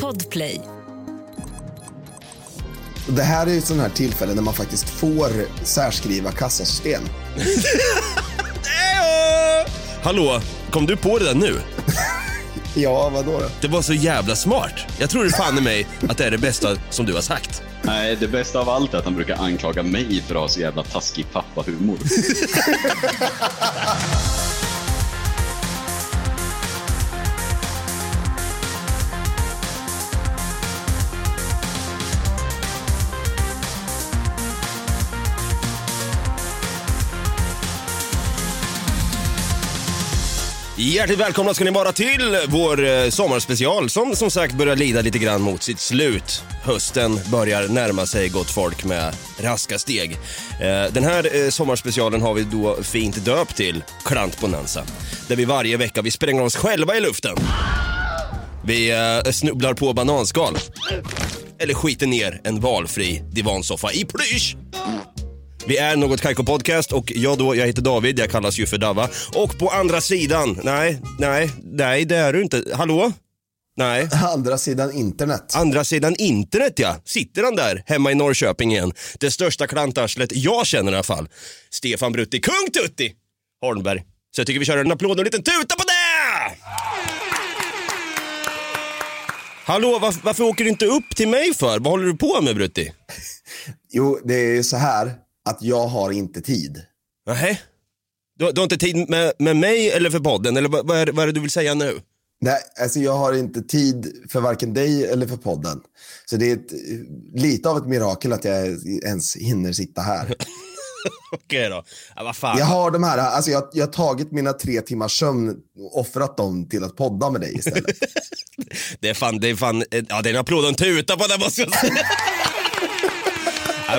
Podplay. Det här är ju sådana här tillfällen när man faktiskt får särskriva kassasystem. Hallå, kom du på det där nu? Ja, vadå då? Det var så jävla smart. Jag tror det fan i mig att det är det bästa som du har sagt. Nej, det bästa av allt är att han brukar anklaga mig för att ha så jävla taskig pappahumor. Hjärtligt välkomna ska ni vara till vår eh, sommarspecial som som sagt börjar lida lite grann mot sitt slut. Hösten börjar närma sig gott folk med raska steg. Eh, den här eh, sommarspecialen har vi då fint döpt till Klantbonanza. Där vi varje vecka vi spränger oss själva i luften. Vi snubblar på bananskal. Eller skiter ner en valfri divansoffa i plysch. Vi är Något Kaiko Podcast och jag då, jag heter David, jag kallas ju för Dava. Och på andra sidan, nej, nej, nej det är du inte. Hallå? Nej. Andra sidan internet. Andra sidan internet ja, sitter han där hemma i Norrköping igen. Det största klantarslet jag känner i alla fall. Stefan Brutti, kung Tutti Holmberg. Så jag tycker vi kör en applåd och en liten tuta på det! Hallå, varför, varför åker du inte upp till mig för? Vad håller du på med Brutti? Jo, det är ju så här att jag har inte tid. Nähä? Du, du har inte tid med, med mig eller för podden? Eller vad, vad, är, vad är det du vill säga nu? Nej, alltså jag har inte tid för varken dig eller för podden. Så det är ett, lite av ett mirakel att jag ens hinner sitta här. Okej då. Ja, vad fan. Jag har de här, alltså jag, jag har tagit mina tre timmars sömn och offrat dem till att podda med dig istället. Det är fan, det är fan, ja det är en applåd och en tuta på det måste jag säga.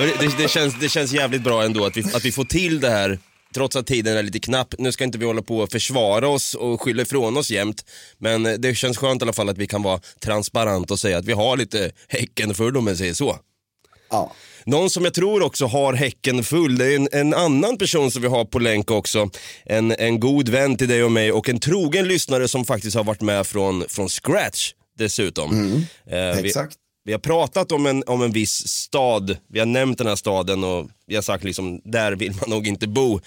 Det, det, känns, det känns jävligt bra ändå att vi, att vi får till det här trots att tiden är lite knapp. Nu ska inte vi hålla på och försvara oss och skylla ifrån oss jämt. Men det känns skönt i alla fall att vi kan vara transparenta och säga att vi har lite häcken full om jag säger så. Ja. Någon som jag tror också har häcken full, det är en, en annan person som vi har på länk också. En, en god vän till dig och mig och en trogen lyssnare som faktiskt har varit med från, från scratch dessutom. Eh, vi, Exakt vi har pratat om en, om en viss stad, vi har nämnt den här staden och vi har sagt liksom, där vill man nog inte bo.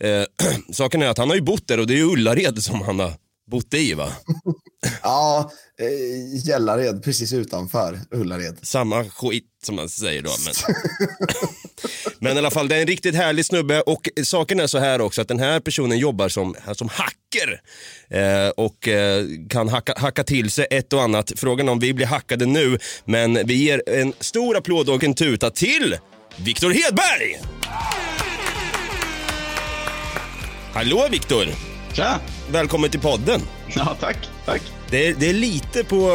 Eh, saken är att han har ju bott där och det är ju Ullared som han har bott i va? Ja, eh, Gällared precis utanför Ullared. Samma skit som man säger då. Men... men i alla fall, det är en riktigt härlig snubbe och saken är så här också att den här personen jobbar som, som hacker eh, och eh, kan hacka, hacka till sig ett och annat. Frågan om vi blir hackade nu, men vi ger en stor applåd och en tuta till Viktor Hedberg! Hallå Viktor! Tja! Välkommen till podden. Ja, tack. Tack. Det är, det är lite på,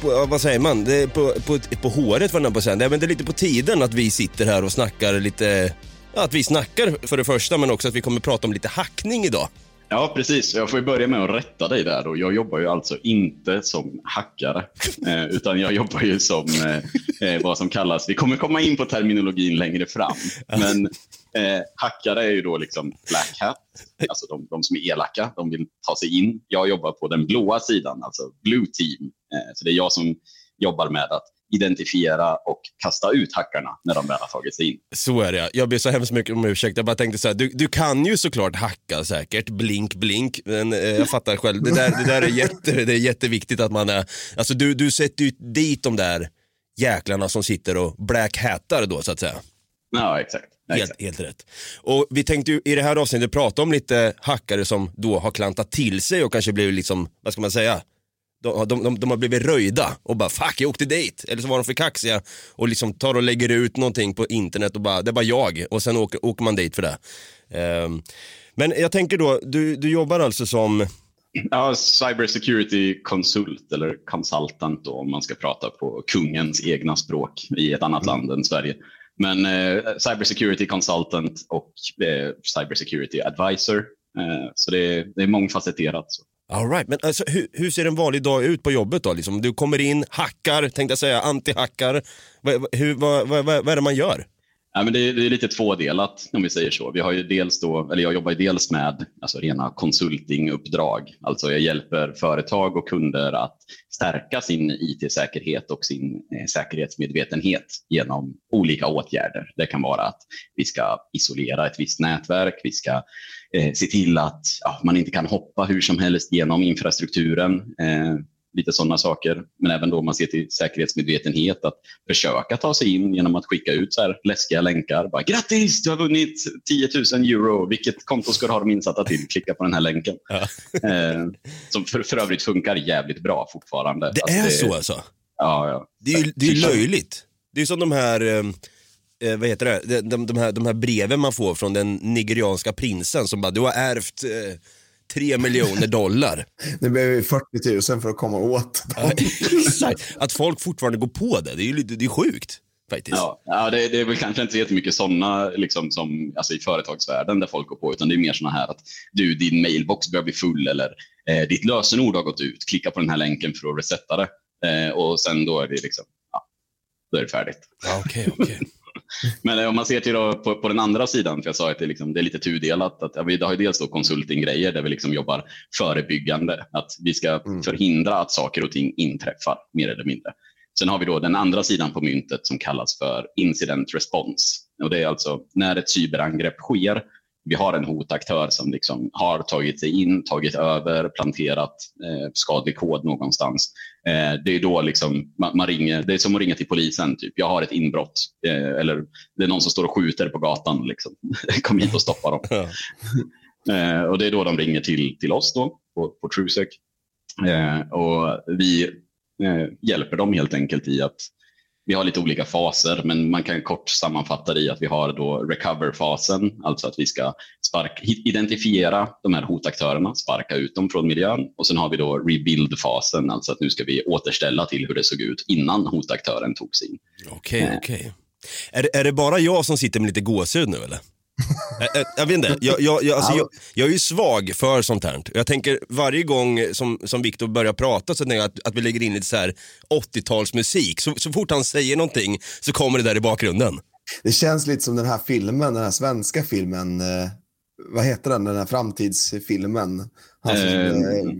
på, vad säger man, det är på, på, på håret var på säga. Nej, men det är lite på tiden att vi sitter här och snackar lite, ja, att vi snackar för det första men också att vi kommer prata om lite hackning idag. Ja, precis. Jag får ju börja med att rätta dig där. Och jag jobbar ju alltså inte som hackare, eh, utan jag jobbar ju som eh, eh, vad som kallas, vi kommer komma in på terminologin längre fram, men eh, hackare är ju då liksom black hat, alltså de, de som är elaka, de vill ta sig in. Jag jobbar på den blåa sidan, alltså blue team. Eh, så det är jag som jobbar med att identifiera och kasta ut hackarna när de väl har tagit sig in. Så är det. Jag ber så hemskt mycket om ursäkt. Jag bara tänkte så här, du, du kan ju såklart hacka säkert, blink blink, men eh, jag fattar själv. Det där, det där är, jätte, det är jätteviktigt att man är, alltså du, du sätter ju dit de där jäklarna som sitter och black hattar då så att säga. Ja, exakt. Helt, helt rätt. Och vi tänkte ju i det här avsnittet prata om lite hackare som då har klantat till sig och kanske blivit liksom, vad ska man säga, de, de, de, de har blivit röjda och bara fuck jag åkte dit. Eller så var de för kaxiga och liksom tar och lägger ut någonting på internet och bara det är bara jag och sen åker, åker man dit för det. Ehm, men jag tänker då, du, du jobbar alltså som, Ja, cybersecurity konsult eller consultant då, om man ska prata på kungens egna språk i ett annat land än Sverige. Men eh, cybersecurity consultant och eh, cybersecurity advisor. Eh, så det är, det är mångfacetterat. Så. all right, men alltså, hur, hur ser en vanlig dag ut på jobbet då? Liksom, du kommer in, hackar, tänkte jag säga, anti-hackar. Vad, vad, vad, vad är det man gör? Ja, men det, är, det är lite tvådelat om vi säger så. Vi har ju dels då, eller jag jobbar ju dels med alltså, rena konsultinguppdrag. Alltså jag hjälper företag och kunder att stärka sin IT-säkerhet och sin eh, säkerhetsmedvetenhet genom olika åtgärder. Det kan vara att vi ska isolera ett visst nätverk, vi ska eh, se till att ja, man inte kan hoppa hur som helst genom infrastrukturen. Eh, lite sådana saker. Men även då man ser till säkerhetsmedvetenhet att försöka ta sig in genom att skicka ut så här läskiga länkar. Bara, Grattis, du har vunnit 10 000 euro. Vilket konto ska du ha dem insatta till? Klicka på den här länken. Ja. eh, som för, för övrigt funkar jävligt bra fortfarande. Det är det, så alltså? Ja, ja. Det är ju det är löjligt. Det är som de här eh, eh, vad heter det, de, de, här, de här breven man får från den nigerianska prinsen som bara, du har ärvt eh, 3 miljoner dollar. Det behöver 40 000 för att komma åt dem. att folk fortfarande går på det, det är ju det är sjukt. Faktiskt. Ja, ja det, det är väl kanske inte så jättemycket sådana liksom, som, alltså, i företagsvärlden där folk går på, utan det är mer sådana här att du, din mailbox börjar bli full eller eh, ditt lösenord har gått ut, klicka på den här länken för att resetta det. Eh, och sen då är det liksom, ja, då är det färdigt. Okej, okay, okay. Men eh, om man ser till då, på, på, den andra sidan, för jag sa att det, liksom, det är lite tudelat, att ja, vi har ju dels då consulting-grejer där vi liksom jobbar förebyggande, att vi ska mm. förhindra att saker och ting inträffar mer eller mindre. Sen har vi då den andra sidan på myntet som kallas för incident response. Och det är alltså när ett cyberangrepp sker vi har en hotaktör som liksom har tagit sig in, tagit över, planterat eh, skadlig kod någonstans. Eh, det är då liksom, man, man, ringer, det är som att ringa till polisen. Typ. Jag har ett inbrott eh, eller det är någon som står och skjuter på gatan. Liksom. Kom hit och stoppa dem. eh, och det är då de ringer till, till oss då, på, på TrueSec. Eh, och vi eh, hjälper dem helt enkelt i att vi har lite olika faser, men man kan kort sammanfatta det i att vi har då recover-fasen, alltså att vi ska sparka, identifiera de här hotaktörerna, sparka ut dem från miljön och sen har vi då rebuild-fasen, alltså att nu ska vi återställa till hur det såg ut innan hotaktören tog sig in. Okej, okay, okej. Okay. Är, är det bara jag som sitter med lite gåshud nu eller? Jag, jag vet inte, jag, jag, jag, alltså, jag, jag är ju svag för sånt här. Jag tänker varje gång som, som Viktor börjar prata så tänker jag att, att vi lägger in lite så här 80-talsmusik. Så, så fort han säger någonting så kommer det där i bakgrunden. Det känns lite som den här filmen, den här svenska filmen. Eh, vad heter den, den här framtidsfilmen? Han som mm. eh,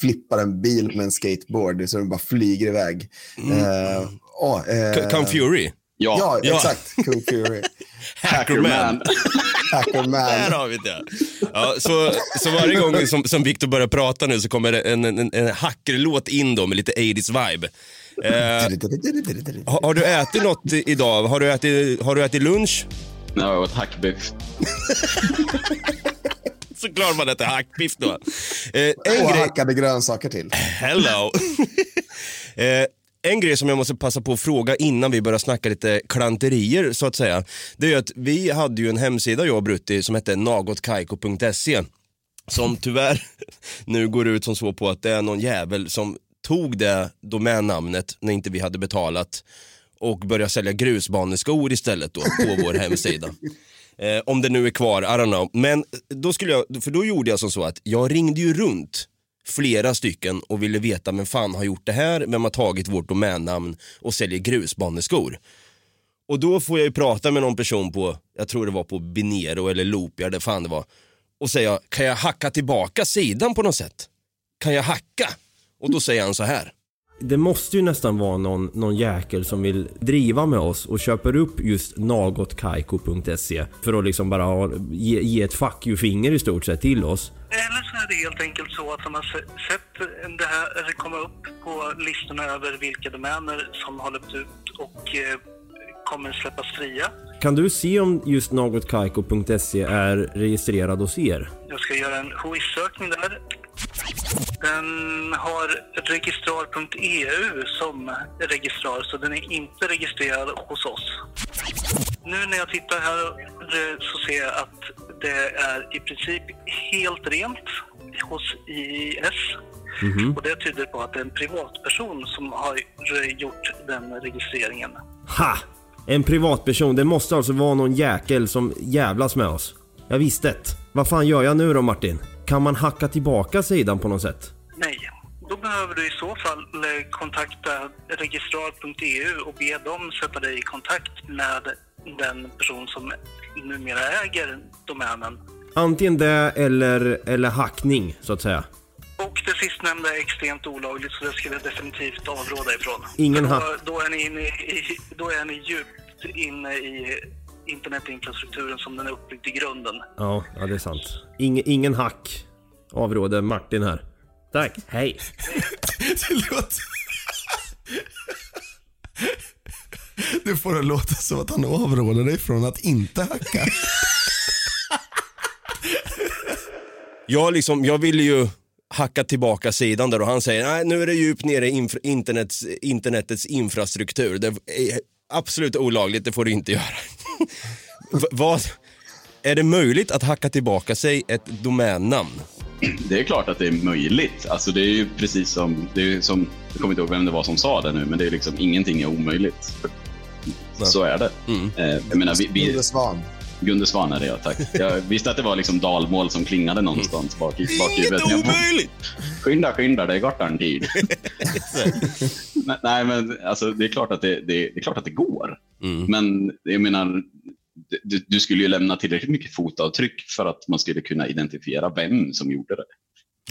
flippar en bil med en skateboard så den bara flyger iväg. Mm. Eh, oh, eh, Come Fury? Ja, ja, exakt. Kung Fury. Hackerman. Hackerman. Där har vi det. Ja, så, så varje gång som, som Victor börjar prata nu så kommer det en, en, en hackerlåt in då med lite 80s vibe. Eh, har, har, du ätit något idag? Har du ätit, har du ätit lunch? Nej, jag åt hackbiff. Såklart man äter hackbiff då. Eh, en och grej... hackade grönsaker till. Hello. eh, en grej som jag måste passa på att fråga innan vi börjar snacka lite klanterier så att säga. Det är att vi hade ju en hemsida jag och Brutti som hette nagotkaiko.se. Som tyvärr nu går ut som så på att det är någon jävel som tog det domännamnet när inte vi hade betalat och började sälja grusbaneskor istället då på vår hemsida. Eh, om det nu är kvar, I don't know. Men då skulle jag, för då gjorde jag som så att jag ringde ju runt flera stycken och ville veta vem fan har gjort det här, vem har tagit vårt domännamn och säljer grusbaneskor. Och då får jag ju prata med någon person på, jag tror det var på Binero eller Loopia, det fan det var. Och säga, kan jag hacka tillbaka sidan på något sätt? Kan jag hacka? Och då säger han så här. Det måste ju nästan vara någon, någon jäkel som vill driva med oss och köper upp just nagotkaiko.se för att liksom bara ge, ge ett fuck you-finger i stort sett till oss. Eller så är det helt enkelt så att de har sett det här komma upp på listorna över vilka domäner som har löpt ut och eh, kommer släppas fria. Kan du se om just nagotkaiko.se är registrerad hos er? Jag ska göra en WHOIS-sökning där. Den har registrar.eu som registrar, så den är inte registrerad hos oss. Nu när jag tittar här så ser jag att det är i princip helt rent hos IIS. Mm -hmm. Och det tyder på att det är en privatperson som har gjort den registreringen. Ha! En privatperson, det måste alltså vara någon jäkel som jävlas med oss. Jag visste det. Vad fan gör jag nu då Martin? Kan man hacka tillbaka sidan på något sätt? Nej, då behöver du i så fall eh, kontakta registrar.eu och be dem sätta dig i kontakt med den person som numera äger domänen. Antingen det eller, eller hackning, så att säga. Och det sistnämnda är extremt olagligt så det skulle jag definitivt avråda ifrån. Ingen För ha- då, då, är ni inne i, då är ni djupt inne i internetinfrastrukturen som den är uppbyggd i grunden. Ja, ja det är sant. Ingen, ingen hack avråder Martin här. Tack, hej. Det låter... Du får det låta som att han avråder dig från att inte hacka. Jag, liksom, jag ville ju hacka tillbaka sidan där och han säger nej nu är det djupt nere i infra- internets, internetets infrastruktur. Det är absolut olagligt, det får du inte göra. Vad, är det möjligt att hacka tillbaka sig ett domännamn? Det är klart att det är möjligt. Alltså det är ju precis som, det är som, jag kommer inte ihåg vem det var som sa det nu, men det är liksom ingenting är omöjligt. Så är det. Mm. Eh, jag menar, vi, vi, Gunde Svan. Gunde Svan är det, ja, tack. Jag visste att det var liksom dalmål som klingade någonstans bak i bakhuvudet. jag- omöjligt! Skynda, skynda, det är gott en tid. Men- Nej, men alltså, det, är klart att det, det, det är klart att det går. Mm. Men jag menar, du, du skulle ju lämna tillräckligt mycket fotavtryck för att man skulle kunna identifiera vem som gjorde det.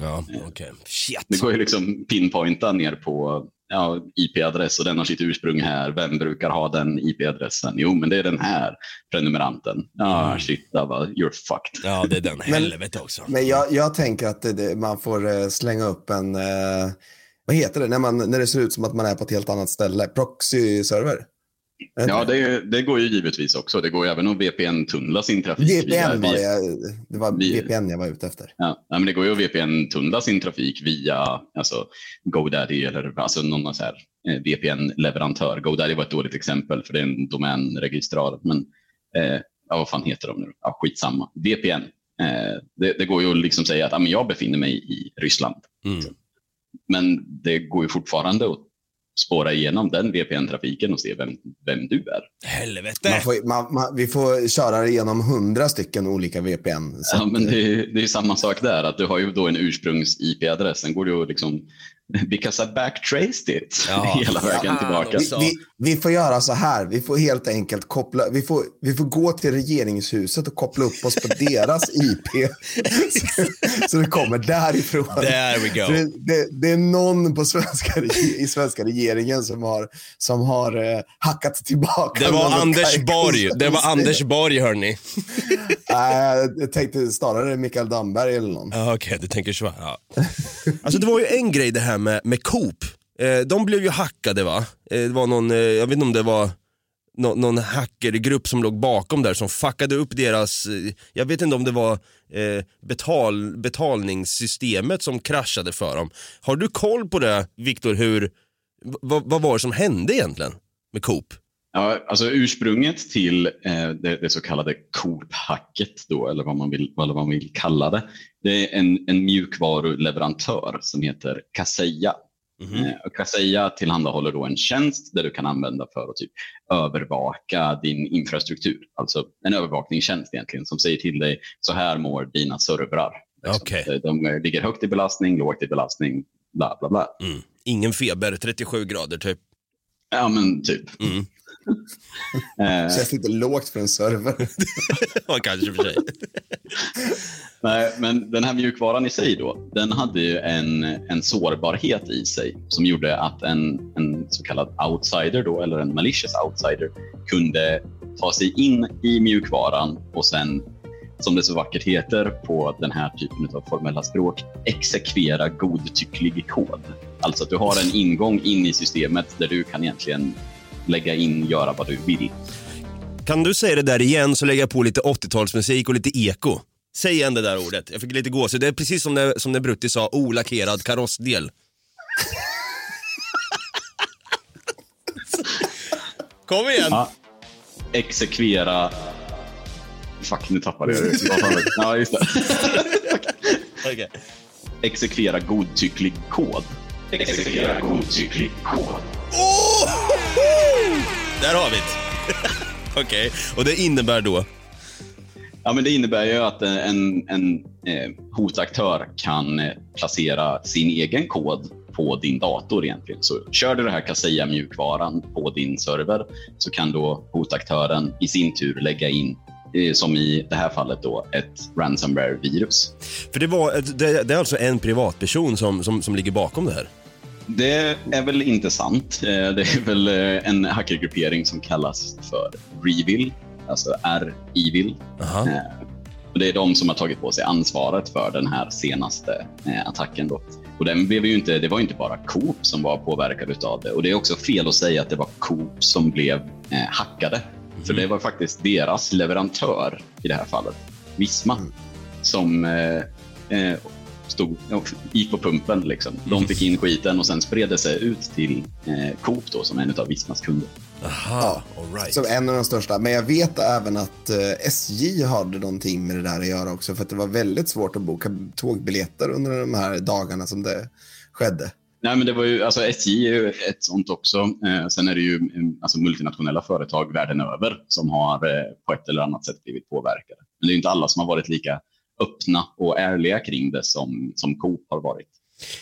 Ja, okej. Shit. Det går ju liksom pinpointa ner på ja, IP-adress och den har sitt ursprung här. Vem brukar ha den IP-adressen? Jo, men det är den här prenumeranten. Ja, shit, där var, you're fucked. Ja, det är den. Helvete också. Men jag, jag tänker att det, det, man får eh, slänga upp en, eh, vad heter det, när, man, när det ser ut som att man är på ett helt annat ställe? Proxy-server? Ja, det, det går ju givetvis också. Det går ju även att VPN-tunnla sin trafik. via- VPN var via- jag, det var vi- VPN jag var ute efter. Ja, men det går ju att VPN-tunnla sin trafik via alltså, GoDaddy eller alltså, någon så här, eh, VPN-leverantör. GoDaddy var ett dåligt exempel för det är en domänregistrar. Men eh, ja, vad fan heter de nu? Ja, skitsamma. VPN. Eh, det, det går ju att liksom säga att ja, men jag befinner mig i Ryssland. Mm. Men det går ju fortfarande att spåra igenom den VPN-trafiken och se vem, vem du är. Helvete! Man får, man, man, vi får köra igenom hundra stycken olika VPN. Så Ja, men det, är- det är samma sak där, att du har ju då en ursprungs-IP-adress. Sen går du att liksom, because I backtraced it Ja, hela vägen fan tillbaka. också. vi, vi, vi får göra så här, vi får helt enkelt koppla, vi får, vi får gå till regeringshuset och koppla upp oss på deras IP. så, så det kommer därifrån. There we go. Det, det, det är någon på svenska, i svenska regeringen som har, som har eh, hackat tillbaka. Det var Anders Borg. Det var. Anders Borg, hörni. Nej, jag tänkte snarare Mikael Damberg eller någon. Ja, Okej, du tänker så. Ja. Alltså det var ju en grej det här med, med Coop. Eh, de blev ju hackade va? Eh, det var någon, eh, jag vet inte om det var någon hackergrupp som låg bakom där som fuckade upp deras, eh, jag vet inte om det var eh, betal, betalningssystemet som kraschade för dem. Har du koll på det, Viktor, hur, vad, vad var det som hände egentligen med Coop? Ja, alltså ursprunget till eh, det, det så kallade Coop-hacket, då, eller vad man vill, vad man vill kalla det, det är en, en mjukvaruleverantör som heter Kaseya. Eh, och Kaseya tillhandahåller då en tjänst där du kan använda för att typ övervaka din infrastruktur. Alltså en övervakningstjänst egentligen som säger till dig så här mår dina servrar. Liksom. Okej. De, de ligger högt i belastning, lågt i belastning, bla bla bla. Mm. Ingen feber, 37 grader typ. Ja men typ. Mm. Eh, Känns lite lågt för en server. Ja, kanske för sig. Nej, men den här mjukvaran i sig då, den hade ju en, en sårbarhet i sig som gjorde att en, en så kallad outsider då, eller en malicious outsider kunde ta sig in i mjukvaran och sen, som det så vackert heter på den här typen av formella språk, exekvera godtycklig kod. Alltså att du har en ingång in i systemet där du kan egentligen lägga in, göra vad du vill. Kan du säga det där igen så lägger jag på lite 80-talsmusik och lite eko. Säg igen det där ordet. Jag fick lite gåshud. Det är precis som när, som när Brutti sa olackerad karossdel. Kom igen! Ja. Exekvera... Fuck, nu tappade jag det. Ja, just det. Okej. Exekvera godtycklig kod. Exekvera godtycklig kod. Oh! Där har vi det. Okej, och det innebär då? Ja, men det innebär ju att en, en eh, hotaktör kan eh, placera sin egen kod på din dator egentligen. Så kör du det här Kaseya-mjukvaran på din server så kan då hotaktören i sin tur lägga in eh, som i det här fallet då ett ransomware-virus. För det, var, det, det är alltså en privatperson som, som, som ligger bakom det här? Det är väl inte sant. Eh, Det är väl eh, en hackergruppering som kallas för Revil, alltså R-Evil. Eh, Det är de som har tagit på sig ansvaret för den här senaste attacken. Då. Och den blev ju inte, det var inte bara Coop som var påverkad av det. Och Det är också fel att säga att det var Coop som blev hackade. För det var faktiskt deras leverantör i det här fallet, Visma, som eh, eh, stod, ja, gick på pumpen. Liksom. De fick in skiten och sen spred det sig ut till eh, Coop då, som är en av Vismas kunder. Aha, all right. Som en av de största. Men jag vet även att eh, SJ hade någonting med det där att göra också. För att det var väldigt svårt att boka tågbiljetter under de här dagarna som det skedde. Nej, men det var ju, alltså SJ är ju ett sånt också. Eh, sen är det ju mm, alltså, multinationella företag världen över som har eh, på ett eller annat sätt blivit påverkade. Men det är ju inte alla som har varit lika öppna och ärliga kring det som, som Coop har varit.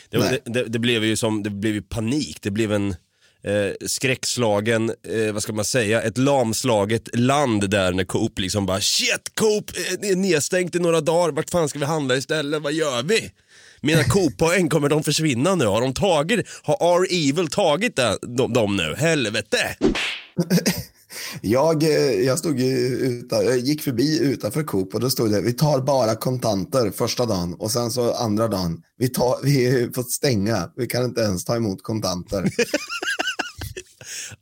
Det, det, det, det blev ju som, det blev ju panik. Det blev en eh, skräckslagen, eh, vad ska man säga, ett lamslaget land där när Coop liksom bara shit Coop eh, det är nedstängt i några dagar, vart fan ska vi handla istället, vad gör vi? Mina Coop-poäng, kommer de försvinna nu? Har de tagit, har R-Evil tagit det, de, de nu? Helvete! Jag, eh, jag, stod utan, jag gick förbi utanför Coop och då stod det vi tar bara kontanter första dagen och sen så andra dagen vi, tar, vi fått stänga, vi kan inte ens ta emot kontanter.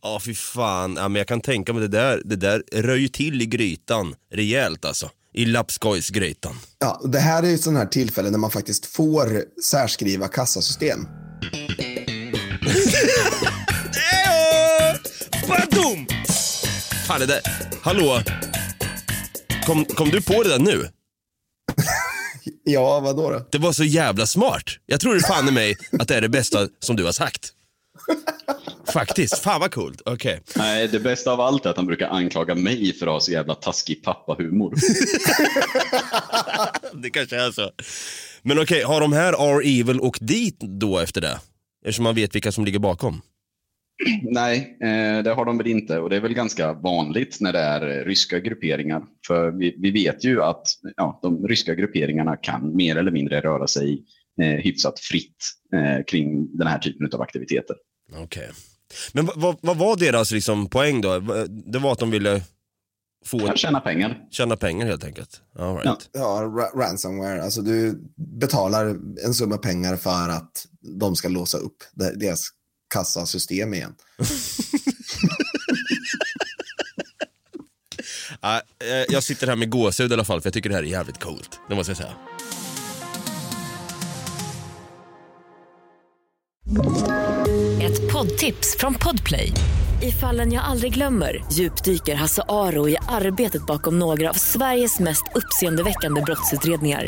Ja fy fan, ja, men jag kan tänka mig det där, det där rör ju till i grytan rejält alltså. I lapskojsgrytan. Ja, och det här är ju sådana här tillfällen när man faktiskt får särskriva kassasystem. Badum! Fan det där, hallå? Kom, kom du på det där nu? Ja, vad då? Det var så jävla smart. Jag tror det fan i mig att det är det bästa som du har sagt. Faktiskt, fan vad coolt. Okej. Nej, det bästa av allt är att han brukar anklaga mig för att ha så jävla taskig pappahumor. Det kanske är så. Men okej, har de här R-Evil åkt dit då efter det? Eftersom man vet vilka som ligger bakom. Nej, eh, det har de väl inte. Och det är väl ganska vanligt när det är eh, ryska grupperingar. För vi, vi vet ju att ja, de ryska grupperingarna kan mer eller mindre röra sig eh, hyfsat fritt eh, kring den här typen av aktiviteter. Okej. Men vad, var deras liksom poäng då? Det var att de ville få tjäna pengar. tjäna pengar helt enkelt. All right. Ja, ra- ransomware. Alltså du betalar en summa pengar för att de ska låsa upp de- deras kassasystem igen. Ja, eh, jag sitter här med gåshud i alla fall för jag tycker det här är jävligt coolt. Det måste jag säga. Ett poddtips från Podplay. I fallen jag aldrig glömmer djupdyker Hasse Aro i arbetet bakom några av Sveriges mest uppseendeväckande brottsutredningar.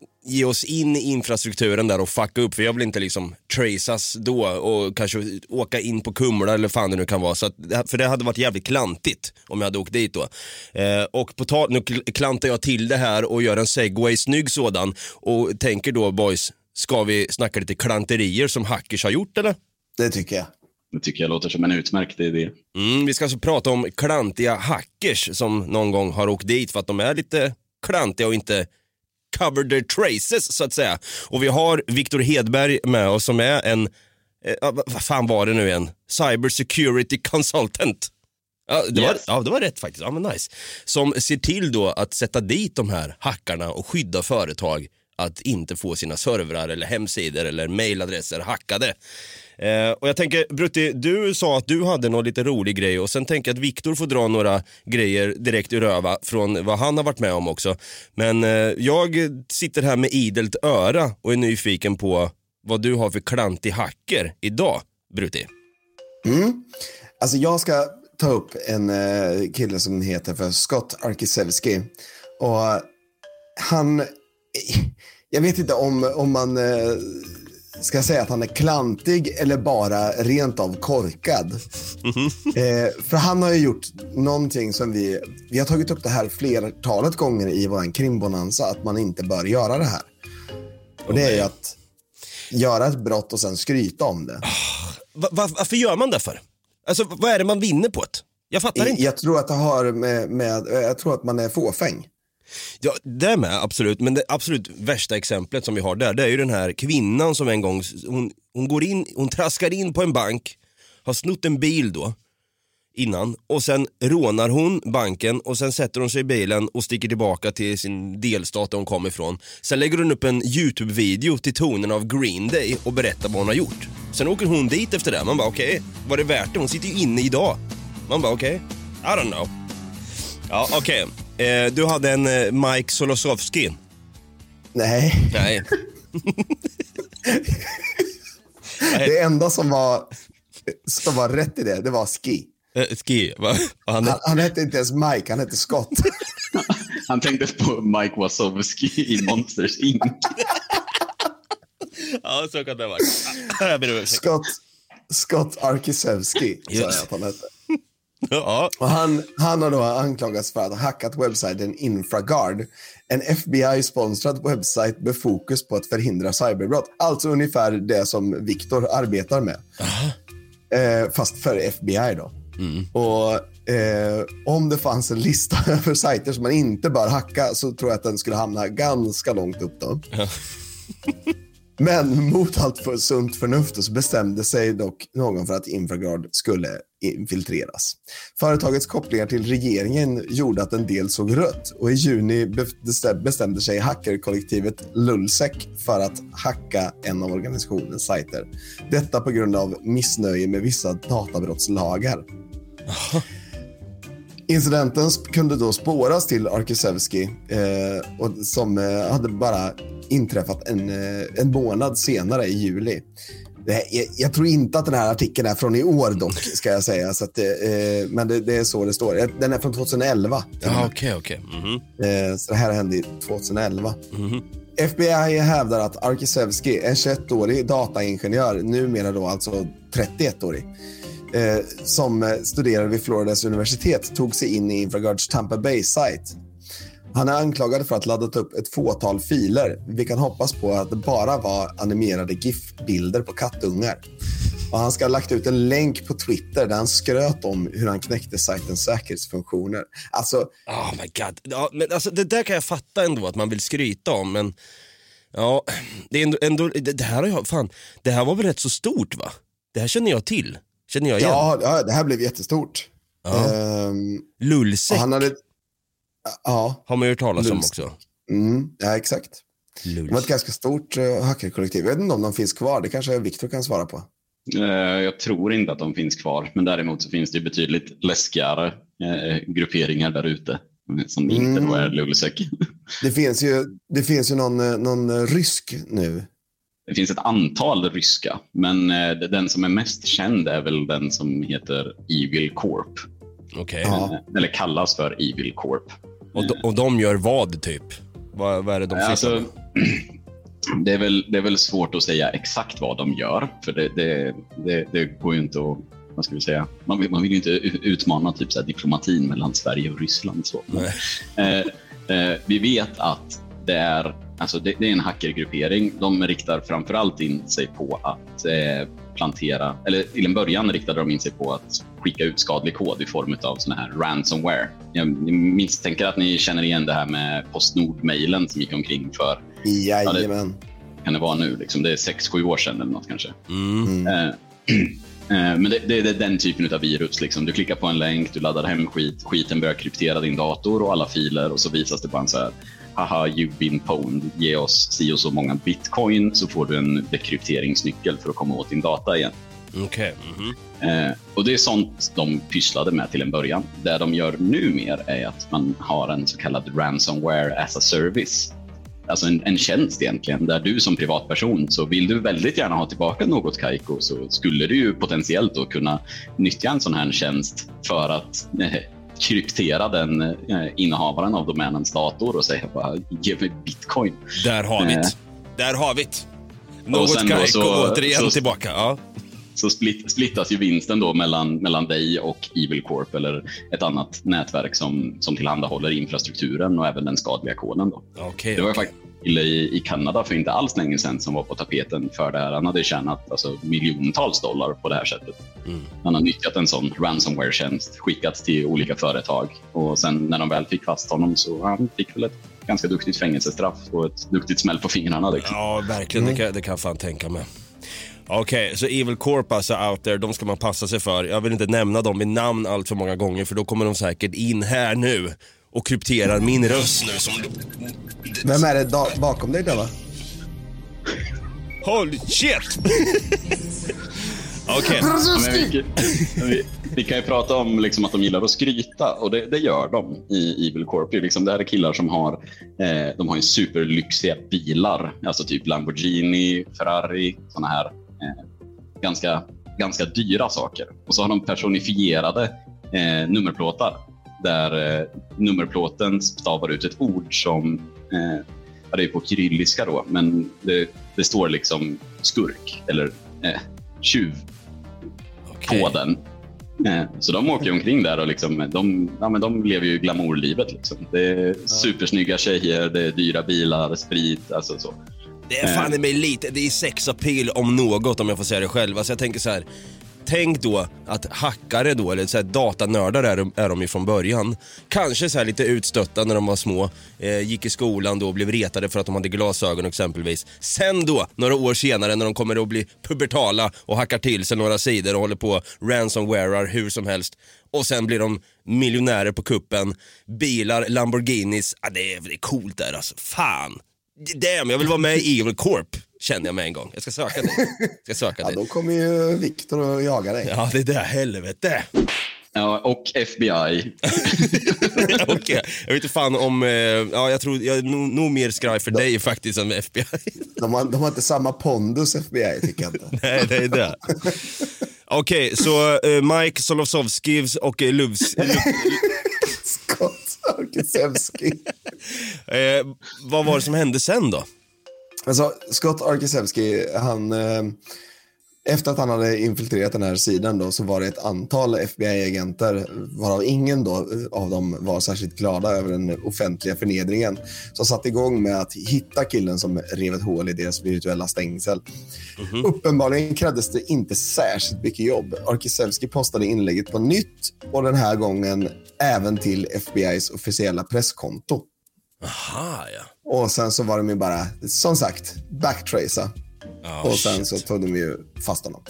ge oss in i infrastrukturen där och fucka upp, för jag vill inte liksom tracas då och kanske åka in på Kumla eller fan det nu kan vara. Så att, för det hade varit jävligt klantigt om jag hade åkt dit då. Eh, och på tal, nu kl- klantar jag till det här och gör en segway, snygg sådan, och tänker då boys, ska vi snacka lite klanterier som hackers har gjort eller? Det tycker jag. Det tycker jag låter som en utmärkt idé. Mm, vi ska alltså prata om klantiga hackers som någon gång har åkt dit för att de är lite klantiga och inte cover their traces så att säga. Och vi har Viktor Hedberg med oss som är en, eh, vad fan var det nu igen? Cyber security consultant. Ja det, var, Yes. ja, det var rätt faktiskt. Ja, men nice. Som ser till då att sätta dit de här hackarna och skydda företag att inte få sina servrar eller hemsidor eller mailadresser hackade. Eh, och jag tänker, Brutti, du sa att du hade någon lite rolig grej och sen tänker jag att Viktor får dra några grejer direkt ur röva från vad han har varit med om också. Men eh, jag sitter här med idelt öra och är nyfiken på vad du har för klantig hacker idag, Brutti. Mm. Alltså jag ska ta upp en eh, kille som heter för Scott Arkisevski. Och eh, han, jag vet inte om, om man eh, ska säga att han är klantig eller bara rent av korkad. Eh, för han har ju gjort någonting som vi, vi har tagit upp det här flertalet gånger i vår krimbonanza, att man inte bör göra det här. Och det är ju att göra ett brott och sen skryta om det. Va, va, varför gör man det för? Alltså vad är det man vinner på det? Jag fattar inte. Jag tror att det har med, med jag tror att man är fåfäng. Ja, det med absolut, men det absolut värsta exemplet som vi har där, det är ju den här kvinnan som en gång, hon, hon går in, hon traskar in på en bank, har snott en bil då, innan och sen rånar hon banken och sen sätter hon sig i bilen och sticker tillbaka till sin delstat där hon kom ifrån. Sen lägger hon upp en YouTube-video till tonen av Green Day och berättar vad hon har gjort. Sen åker hon dit efter det, man bara okej, okay, var det värt det? Hon sitter ju inne idag. Man bara okej, okay, I don't know. Ja okej, okay eh, du hade en eh, Mike Solosowski. Nej. Nej. det enda som var, som var rätt i det, det var ski. Eh, ski, va? Han, han, han hette inte ens Mike, han hette Scott. han tänkte på Mike Wazowski i Monsters Inc. ja, så kan det vara. Scott, Scott Arkisevski, sa jag att han hette. Ja. Och han, han har då anklagats för att ha hackat webbsajten Infraguard, en FBI-sponsrad webbsajt med fokus på att förhindra cyberbrott. Alltså ungefär det som Viktor arbetar med. Eh, fast för FBI då. Mm. Och eh, om det fanns en lista över sajter som man inte bör hacka så tror jag att den skulle hamna ganska långt upp då. Men mot allt för sunt förnuft så bestämde sig dock någon för att Infraguard skulle infiltreras. Företagets kopplingar till regeringen gjorde att en del såg rött och i juni bestämde sig hackerkollektivet Lulsec för att hacka en av organisationens sajter. Detta på grund av missnöje med vissa databrottslagar. Incidenten kunde då spåras till Arkisevski eh, och som eh, hade bara inträffat en, eh, en månad senare i juli. Jag, jag, tror inte att den här artikeln är från i år dock, ska jag säga. Så att, eh, men det, det, är så det står. Den är från 2011. Ja, okej, okej. Eh, så det här hände 2011. Mhm. FBI hävdar att Arkisevski, en 21-årig dataingenjör, numera då alltså 31-årig, eh, som studerade vid Floridas universitet, tog sig in i Infraguards Tampa Bay-sajt. Han är anklagad för att laddat upp ett fåtal filer. Vi kan hoppas på att det bara var animerade GIF-bilder på kattungar. Och han ska ha lagt ut en länk på Twitter där han skröt om hur han knäckte sajtens säkerhetsfunktioner. Alltså... Oh my god. Ja, men alltså, det där kan jag fatta ändå att man vill skryta om, men... Ja, det, är ändå, ändå, det, här har jag, fan, det här var väl rätt så stort va? Det här känner jag till. Känner jag igen. Ja, ja det här blev jättestort. Ja. Han hade, ja, har man ju hört talas om Lulsek. också. mm, ja, exakt. Det var ett ganska stort uh, hackerkollektiv. Jag vet inte om de finns kvar. Det kanske Viktor kan svara på. Eh, Jag tror inte att de finns kvar, men däremot så finns det betydligt läskigare eh, grupperingar där ute eh, som inte då är Lulesec. Det finns ju, det finns ju någon, eh, någon eh, rysk nu. Det finns ett antal ryska, men eh, den som är mest känd är väl den som heter Evil Corp. Okej. Ja. Eh, Eller kallas för Evil Corp. Och, de, och de gör vad typ? Vad, vad är det de sysslar Alltså, det, är väl, det är väl svårt att säga exakt vad de gör, för det, det, det, det går ju inte att vad ska vi säga? Man vill, man vill ju inte utmana typ så här diplomatin mellan Sverige och Ryssland. Så. Eh, eh, vi vet att det är, alltså det, det är en hackergruppering. De riktar framförallt in sig på att eh, plantera, eller till en början riktade de in sig på att skicka ut skadlig kod i form av såna här ransomware. Jag misstänker att ni känner igen det här med Postnord-mailen som gick omkring för, Jajamän. kan det vara nu, liksom, det är sex sju år sedan eller något kanske. Mm. Eh, eh, Men det, det, det är den typen av virus. Liksom. Du klickar på en länk, du laddar hem skit, skiten börjar kryptera din dator och alla filer och så visas det bara en så här Haha, you've been pwned. Ge oss si och så många bitcoin så får du en dekrypteringsnyckel för att komma åt din data igen. Okej. mhm. Eh, och Det är sånt de pysslade med till en början. Det de gör nu mer är att man har en så kallad ransomware as a service. alltså en, en tjänst egentligen, där du som privatperson, så vill du väldigt gärna ha tillbaka något Kaiko så skulle du ju potentiellt då kunna nyttja en sån här tjänst för att eh, kryptera den eh, innehavaren av domänens dator och säga bara ge mig bitcoin. Där har vi Eh. det. Där har vi det. Något Kaiko återigen så- tillbaka. Ja. Så split, splittas ju vinsten då mellan, mellan dig och Evil Corp eller ett annat nätverk som, som tillhandahåller infrastrukturen och även den skadliga koden. Då. Okej. Det var ju faktiskt kille i, i Kanada för inte alls länge sedan som var på tapeten för det här. Han hade tjänat alltså, miljontals dollar på det här sättet. Mm. Han har nyttjat en sån ransomware-tjänst, skickat till olika företag och sen när de väl fick fast honom så han fick väl ett ganska duktigt fängelsestraff och ett duktigt smäll på fingrarna. Liksom. Ja, verkligen. Det, kan, det kan fan tänka mig. Okej, så Evil Corp alltså out there, de ska man passa sig för. Jag vill inte nämna dem vid namn allt för många gånger för då kommer de säkert in här nu och krypterar min röst nu som... Vem är det da- bakom dig Dava? Holy shit! Okej, Men vi, vi, vi kan ju prata om liksom att de gillar att skryta och det, det gör de i Evil Corp. Det är Liksom, det här är killar som har, eh, de har ju superlyxiga bilar, alltså typ Lamborghini, Ferrari, såna här eh, ganska, ganska dyra saker. Och så har de personifierade eh, nummerplåtar där eh, nummerplåten stavar ut ett ord som, eh, ja, det är på kyrilliska då, men det, det står liksom skurk eller eh, tjuv okej. på den. Eh, Så de åker omkring där och liksom, de, ja, men de lever ju glamourlivet. Liksom. Det är supersnygga tjejer, det är dyra bilar, sprit, alltså så. Det är fan i mig lite, det är sexappeal om något om jag får säga det själv. Alltså jag tänker så här. Tänk då att hackare då, eller så här datanördar är de, är de ju från början. Kanske så här lite utstötta när de var små, eh, gick i skolan då och blev retade för att de hade glasögon exempelvis. Sen då, några år senare när de kommer att bli pubertala och hackar till sig några sidor och håller på ransomwarear hur som helst. Och sen blir de miljonärer på kuppen, bilar, Lamborghinis. Ah, det, är, det är coolt där alltså. Fan. Damn, jag vill vara med i Evil Corp, kände jag med en gång. Jag ska söka dig. Jag ska söka Ja, dig. då kommer ju Viktor att jaga dig. Ja, det är det. Helvete. Ja, och FBI. Okej, jag vet inte fan om... Eh, ja, jag tror... Jag är nog, nog mer skraj för dig faktiskt än FBI. De, har, de har inte samma pondus FBI tycker jag inte. Nej, det är det. Okej, så eh, Mike Solosovskis och eh, Luvs... Lu, Scott Arkisevski. eh, vad var det som hände sen då? Alltså, Scott Arkisevski, han... Eh, efter att han hade infiltrerat den här sidan då, så var det ett antal FBI-agenter, varav ingen då, eh, av dem var särskilt glada över den offentliga förnedringen, som satte igång med att hitta killen som rev ett hål i deras virtuella stängsel. Uppenbarligen krävdes det inte särskilt mycket jobb. Arkisevski postade inlägget på nytt och den här gången även till FBIs officiella presskonto. Aha, ja. Och sen så var de ju bara, som sagt, backtracea. Ja, och sen shit. så tog de ju fast honom.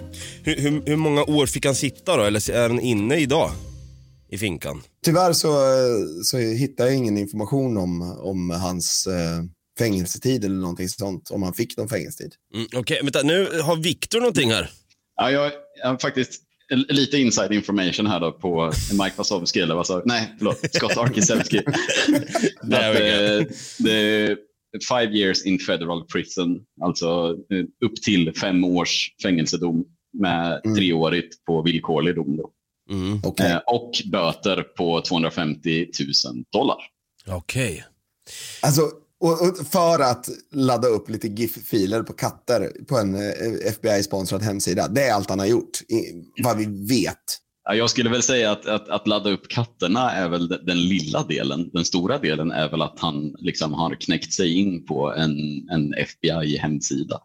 hur, hur, hur många år fick han sitta då? Eller är han inne idag? I finkan? Tyvärr så, så hittade jag ingen information om, om hans eh, fängelsetid eller någonting sånt. Om han fick någon fängelsetid. Mm, Okej, vänta. Nu har Viktor någonting här. Ja, jag, jag har faktiskt lite inside information här då på Mike Wasowski, eller vad sa Nej, förlåt, Scott Arkisevski. Eh, det five years in federal prison, alltså eh, upp till fem års fängelsedom med Mm. treårigt på villkorlig dom. Då. Mm. Okej. Eh, och böter på 250 000 dollar. Okej. Alltså, och, och för att ladda upp lite GIF-filer på katter på en eh, FBI-sponsrad hemsida. Det är allt han har gjort, vad vi vet. Jag skulle väl säga att, att, att ladda upp katterna är väl den, den lilla delen. Den stora delen är väl att han liksom har knäckt sig in på en, en FBI-hemsida.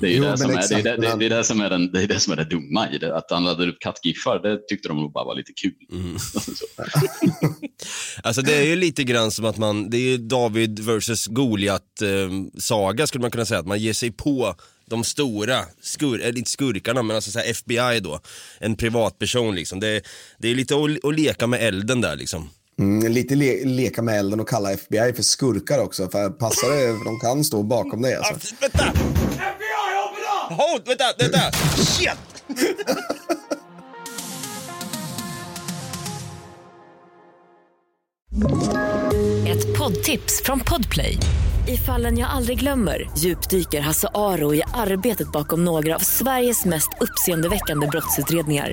Det är det, som är, det, är, exakt, det, det, men- det, är det, som är den, det är det som är det dumma i det. Att han laddade upp kattgiffar, det tyckte de nog bara var lite kul. Mm. Så. Alltså det är ju lite grann som att man, det är ju David versus Goliat eh, saga skulle man kunna säga. Att man ger sig på de stora, skur, eller inte skurkarna men alltså så här FBI då. En privatperson liksom. Det, det är lite att, att leka med elden där liksom. Mm, lite le leka med elden och kalla FBI för skurkar också. För passa det, de kan stå bakom dig. Alltså. Ah, vänta! FBI, open up! Hold, vänta, vänta! Shit! Ett poddtips från Podplay. I fallen jag aldrig glömmer djupdyker Hasse Aro i arbetet bakom några av Sveriges mest uppseendeväckande brottsutredningar.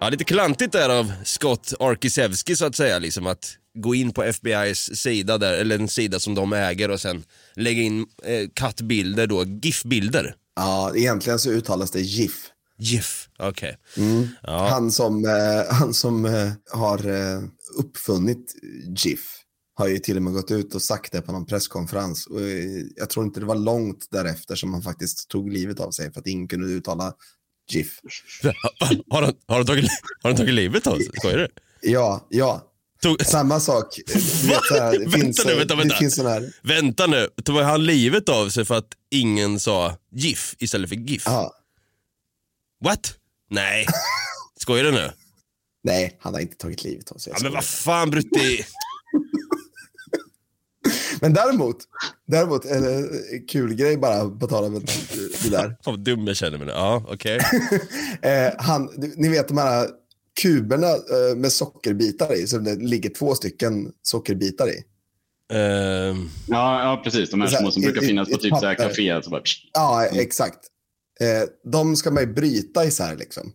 Ja, lite klantigt där av Scott Arkisevski så att säga, liksom att gå in på FBI's sida där, eller en sida som de äger och sen lägga in eh, kattbilder då, GIF-bilder. Ja, egentligen så uttalas det GIF. GIF, okej. Ja. Han som, eh, han som eh, har eh, uppfunnit GIF har ju till och med gått ut och sagt det på någon presskonferens. Och, eh, jag tror inte det var långt därefter som han faktiskt tog livet av sig för att ingen kunde uttala GIF. Har han, har, han tagit, har han tagit livet av sig? Skojar du? Ja, ja. Tog, Samma sak. Vet, här, det Vänta finns, nu, vänta, vänta. Det finns sån här, vänta nu, tog han livet av sig för att ingen sa GIF istället för GIF? ja, What? Nej. Skojar du nu? nej, han har inte tagit livet av sig. Ja, men vad fan Brutti. Men däremot, däremot, en kul grej bara på tal om det där. Fan vad dum jag känner mig nu. Ja, okej. Eh, han, ni vet de här kuberna eh, med sockerbitar i, så det ligger två stycken sockerbitar i. Ehm, Ja, ja precis. De här små som i- brukar i- finnas i på typ så här kaféer. Så bara. Ja, exakt. Eh, de ska man ju bryta isär liksom.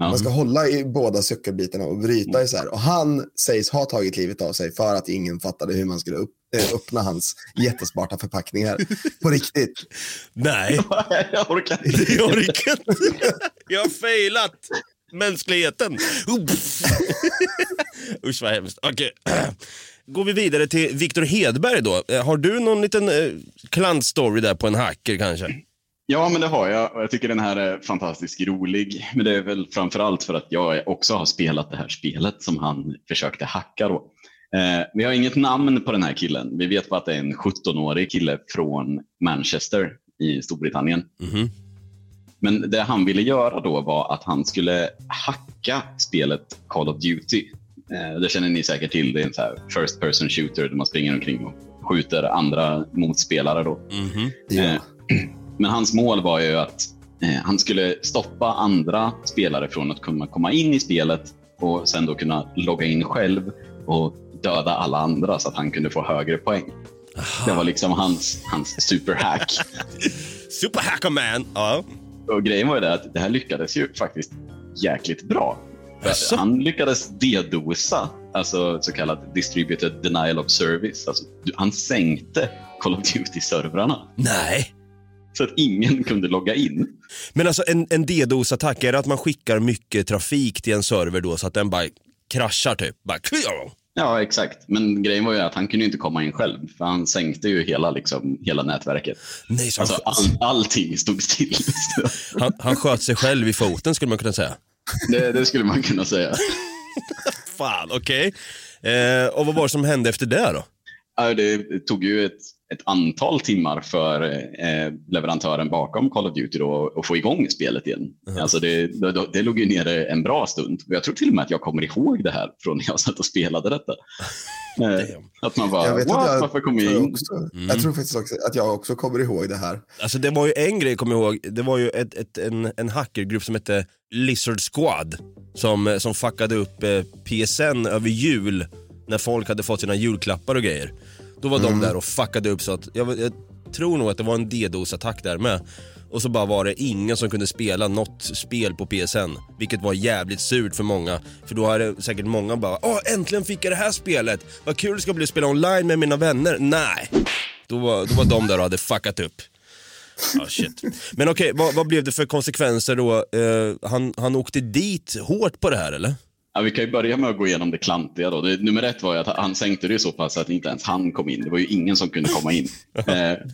Man ska hålla i båda sockerbitarna och bryta isär. Och han sägs ha tagit livet av sig för att ingen fattade hur man skulle upp, eh, öppna hans jättesmarta förpackningar. På riktigt. nej, jag orkar inte. jag orkar inte. Jag har failat mänskligheten. Usch vad hemskt. Okej. Går vi vidare till Viktor Hedberg då. Har du någon liten eh, klantstory där på en hacker kanske? Ja, men det har jag. Och jag tycker den här är fantastiskt rolig. Men det är väl framför allt för att jag också har spelat det här spelet som han försökte hacka. Då. Eh, vi har inget namn på den här killen. Vi vet bara att det är en 17-årig kille från Manchester i Storbritannien. Mhm. Men det han ville göra då var att han skulle hacka spelet Call of Duty. Eh, det känner ni säkert till. Det är en så här first person shooter där man springer omkring och skjuter andra motspelare. Då. Mhm. Ja. Eh, Men hans mål var ju att eh, han skulle stoppa andra spelare från att kunna komma in i spelet och sen då kunna logga in själv och döda alla andra så att han kunde få högre poäng. Det var liksom hans, hans superhack. Superhacker man. Ja. Och grejen var ju det att det här lyckades ju faktiskt jäkligt bra. Jaså? Han lyckades dedosa, alltså så kallad distributed denial of service. Alltså, han sänkte Call of Duty-servrarna Nej. Så att ingen kunde logga in. Men alltså en, en DDoS-attack, är det att man skickar mycket trafik till en server då så att den bara kraschar typ? Bara, Ja, exakt. Men grejen var ju att han kunde inte komma in själv, för han sänkte ju hela, liksom, hela nätverket. Nej, så Alltså, all, allting stod still. han, han sköt sig själv i foten skulle man kunna säga. det, det skulle man kunna säga. Fan, okej. Eh, och vad var det som hände efter det då? Ja, Det tog ju ett, ett antal timmar för eh, leverantören bakom Call of Duty då, att få igång spelet igen. Alltså det, det, det låg ju nere en bra stund. Jag tror till och med att jag kommer ihåg det här från när jag satt och spelade detta. Eh, att man bara, Jag vet What? att jag, varför kom jag tror in? också, jag tror faktiskt också att jag också kommer ihåg det här. Alltså det var ju en grej, kommer jag ihåg, det var ju ett, ett, en, en hackergrupp som hette Lizard Squad som, eh, som fuckade upp eh, PSN över jul när folk hade fått sina julklappar och grejer. Då var de där och fuckade upp så att, jag, jag tror nog att det var en DDoS-attack där med. Och så bara var det ingen som kunde spela något spel på PSN. Vilket var jävligt surt för många. För då hade säkert många bara Åh äntligen fick jag det här spelet! Vad kul det ska bli att spela online med mina vänner. Nej! Då var, då var de där och hade fuckat upp. Ah, shit. Men okej, vad, vad blev det för konsekvenser då? Eh, han, han åkte dit hårt på det här eller? Ja, vi kan ju börja med att gå igenom det klantiga. Då. Det, nummer ett var ju att han sänkte det så pass att inte ens han kom in. Det var ju ingen som kunde komma in. eh,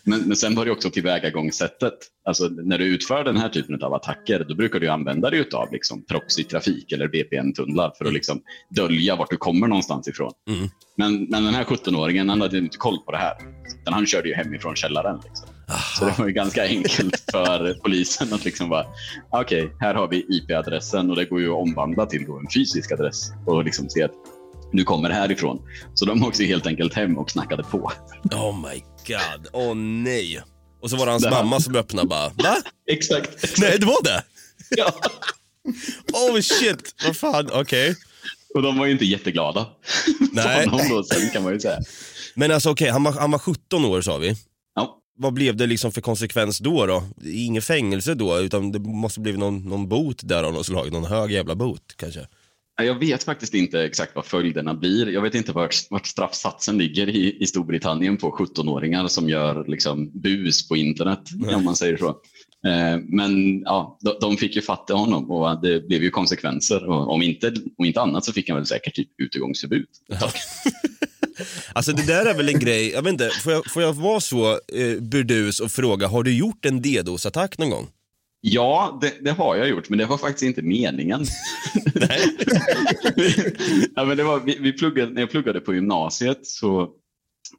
men, men sen var det också tillvägagångssättet. Alltså, när du utför den här typen av attacker, då brukar du använda dig av liksom, proxy-trafik eller VPN-tunnlar för att liksom, dölja vart du kommer någonstans ifrån. Men, men den här 17-åringen, han hade inte koll på det här. Utan han körde ju hemifrån källaren. Liksom. Så det var ju ganska enkelt för polisen att liksom bara, okej, okay, här har vi IP-adressen och det går ju att omvandla till en fysisk adress och liksom se att nu kommer det härifrån. Så de åkte helt enkelt hem och knackade på. Oh my god, åh oh, nej. Och så var det hans det mamma som öppnade bara, va? exakt, exakt. Nej, det var det? Ja. oh shit, vad fan, okej. Okay. Och de var ju inte jätteglada. Nej. För då sen kan man ju säga. Men alltså okej, okay, han, var, han var 17 år sa vi. Vad blev det liksom för konsekvens då? då? Inget fängelse då, utan det måste blivit någon, någon bot där av något slag. Någon hög jävla bot kanske? Jag vet faktiskt inte exakt vad följderna blir. Jag vet inte vart, vart straffsatsen ligger i, i Storbritannien på 17-åringar som gör liksom bus på internet, Nej. om man säger så. Eh, men ja, de, fick ju fatta honom och det blev ju konsekvenser. Och om, inte, om inte annat så fick han väl säkert typ utegångsförbud. alltså det där är väl en grej, jag vet inte, får jag, får jag vara så eh, burdus och fråga, har du gjort en DDoS-attack någon gång? Ja, det, det, har jag gjort, men det var faktiskt inte meningen. ja, men det var, vi, vi pluggade, när jag pluggade på gymnasiet så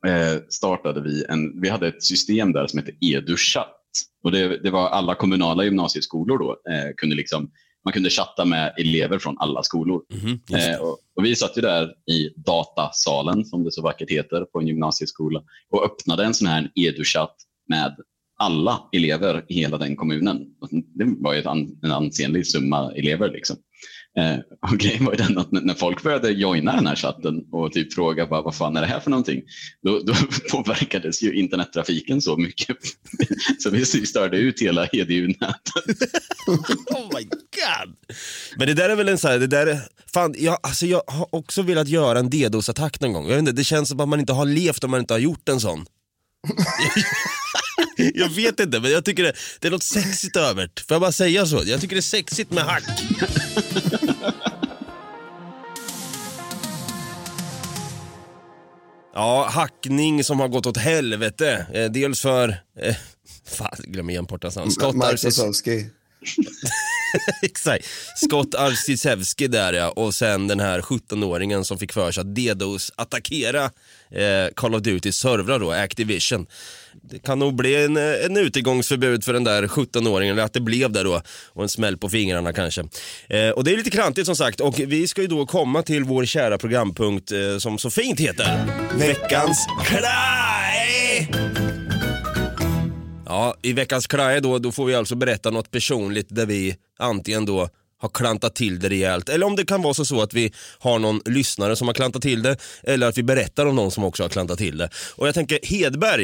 eh, startade vi en, vi hade ett system där som hette EduChat. Och det, det var alla kommunala gymnasieskolor då, eh, kunde liksom, man kunde chatta med elever från alla skolor. Mm eh, och, och, vi satt ju där i datasalen, som det så vackert heter, på en gymnasieskola och öppnade en sån här EduChat med alla elever i hela den kommunen. Det var ju en ansenlig summa elever. Liksom. Eh, och grejen var ju den att när folk började joina den här chatten och typ fråga bara, vad fan är det här för någonting, då, då påverkades ju internettrafiken så mycket så vi störde ut hela EDU-nätet. oh my god! Men det där är väl en sån här, det där är, fan, jag, alltså jag har också velat göra en DDoS-attack någon gång. Jag vet inte, det känns som att man inte har levt om man inte har gjort en sån. jag vet inte, men jag tycker det, det är något sexigt över det. Får jag bara säga så? Jag tycker det är sexigt med hack. Ja, hackning som har gått åt helvete. Eh, dels för... Eh, fan, glömmer igen Portas namn. Scott Exakt. Scott Arsisevski där ja, och sen den här 17-åringen som fick för sig att DDoS attackera eh, Call of Duty servrar då, Activision. Det kan nog bli en, eh, en utegångsförbud för den där 17-åringen, eller att det blev det då, och en smäll på fingrarna kanske. Eh, och det är lite klantigt som sagt, och vi ska ju då komma till vår kära programpunkt eh, som så fint heter Veckans Klaj! Ja, i veckans Klaje då, då får vi alltså berätta något personligt där vi antingen då har klantat till det rejält. Eller om det kan vara så, så att vi har någon lyssnare som har klantat till det. Eller att vi berättar om någon som också har klantat till det. Och jag tänker Hedberg,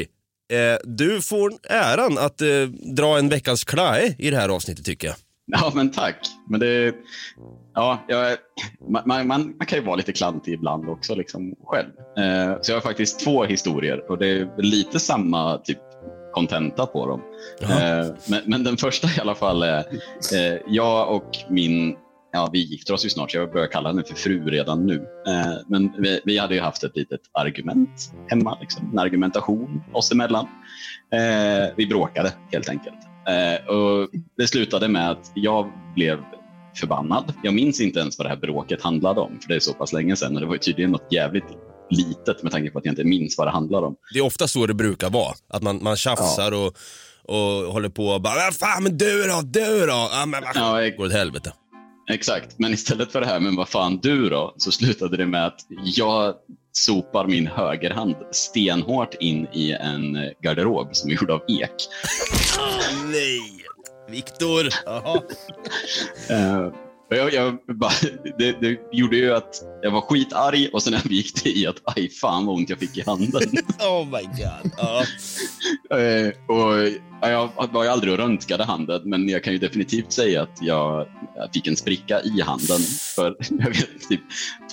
eh, du får äran att eh, dra en veckans klaje i det här avsnittet tycker jag. Ja, men tack. Men det, ja, jag, man, man, man, kan ju vara lite klantig ibland också liksom själv. Eh, så jag har faktiskt två historier och det är lite samma typ kontenta på dem. Eh, men, men, den första i alla fall är, eh, jag och min, ja vi gifter oss ju snart så jag börjar kalla henne för fru redan nu. Eh, men vi, vi, hade ju haft ett litet argument hemma, liksom, en argumentation oss emellan. Eh, vi bråkade helt enkelt. Eh, och det slutade med att jag blev förbannad. Jag minns inte ens vad det här bråket handlade om, för det är så pass länge sedan och det var tydligen något jävligt litet med tanke på att jag inte minns vad det handlar om. Det är ofta så det brukar vara, att man, man tjafsar ja. och, och håller på och bara “Fan men du då, du då?” ja, men, ja, jag... går åt helvete. Exakt, men istället för det här “men vad fan du då?” så slutade det med att jag sopar min högerhand stenhårt in i en garderob som är gjord av ek. Oh, nej! Viktor! uh, jag, jag bara, det, det, gjorde ju att jag var skitarg och sen gick det i att aj fan vad ont jag fick i handen. oh my god. Uh. och, jag var ju aldrig och röntgade handen men jag kan ju definitivt säga att jag, jag fick en spricka i handen. För jag vet, typ,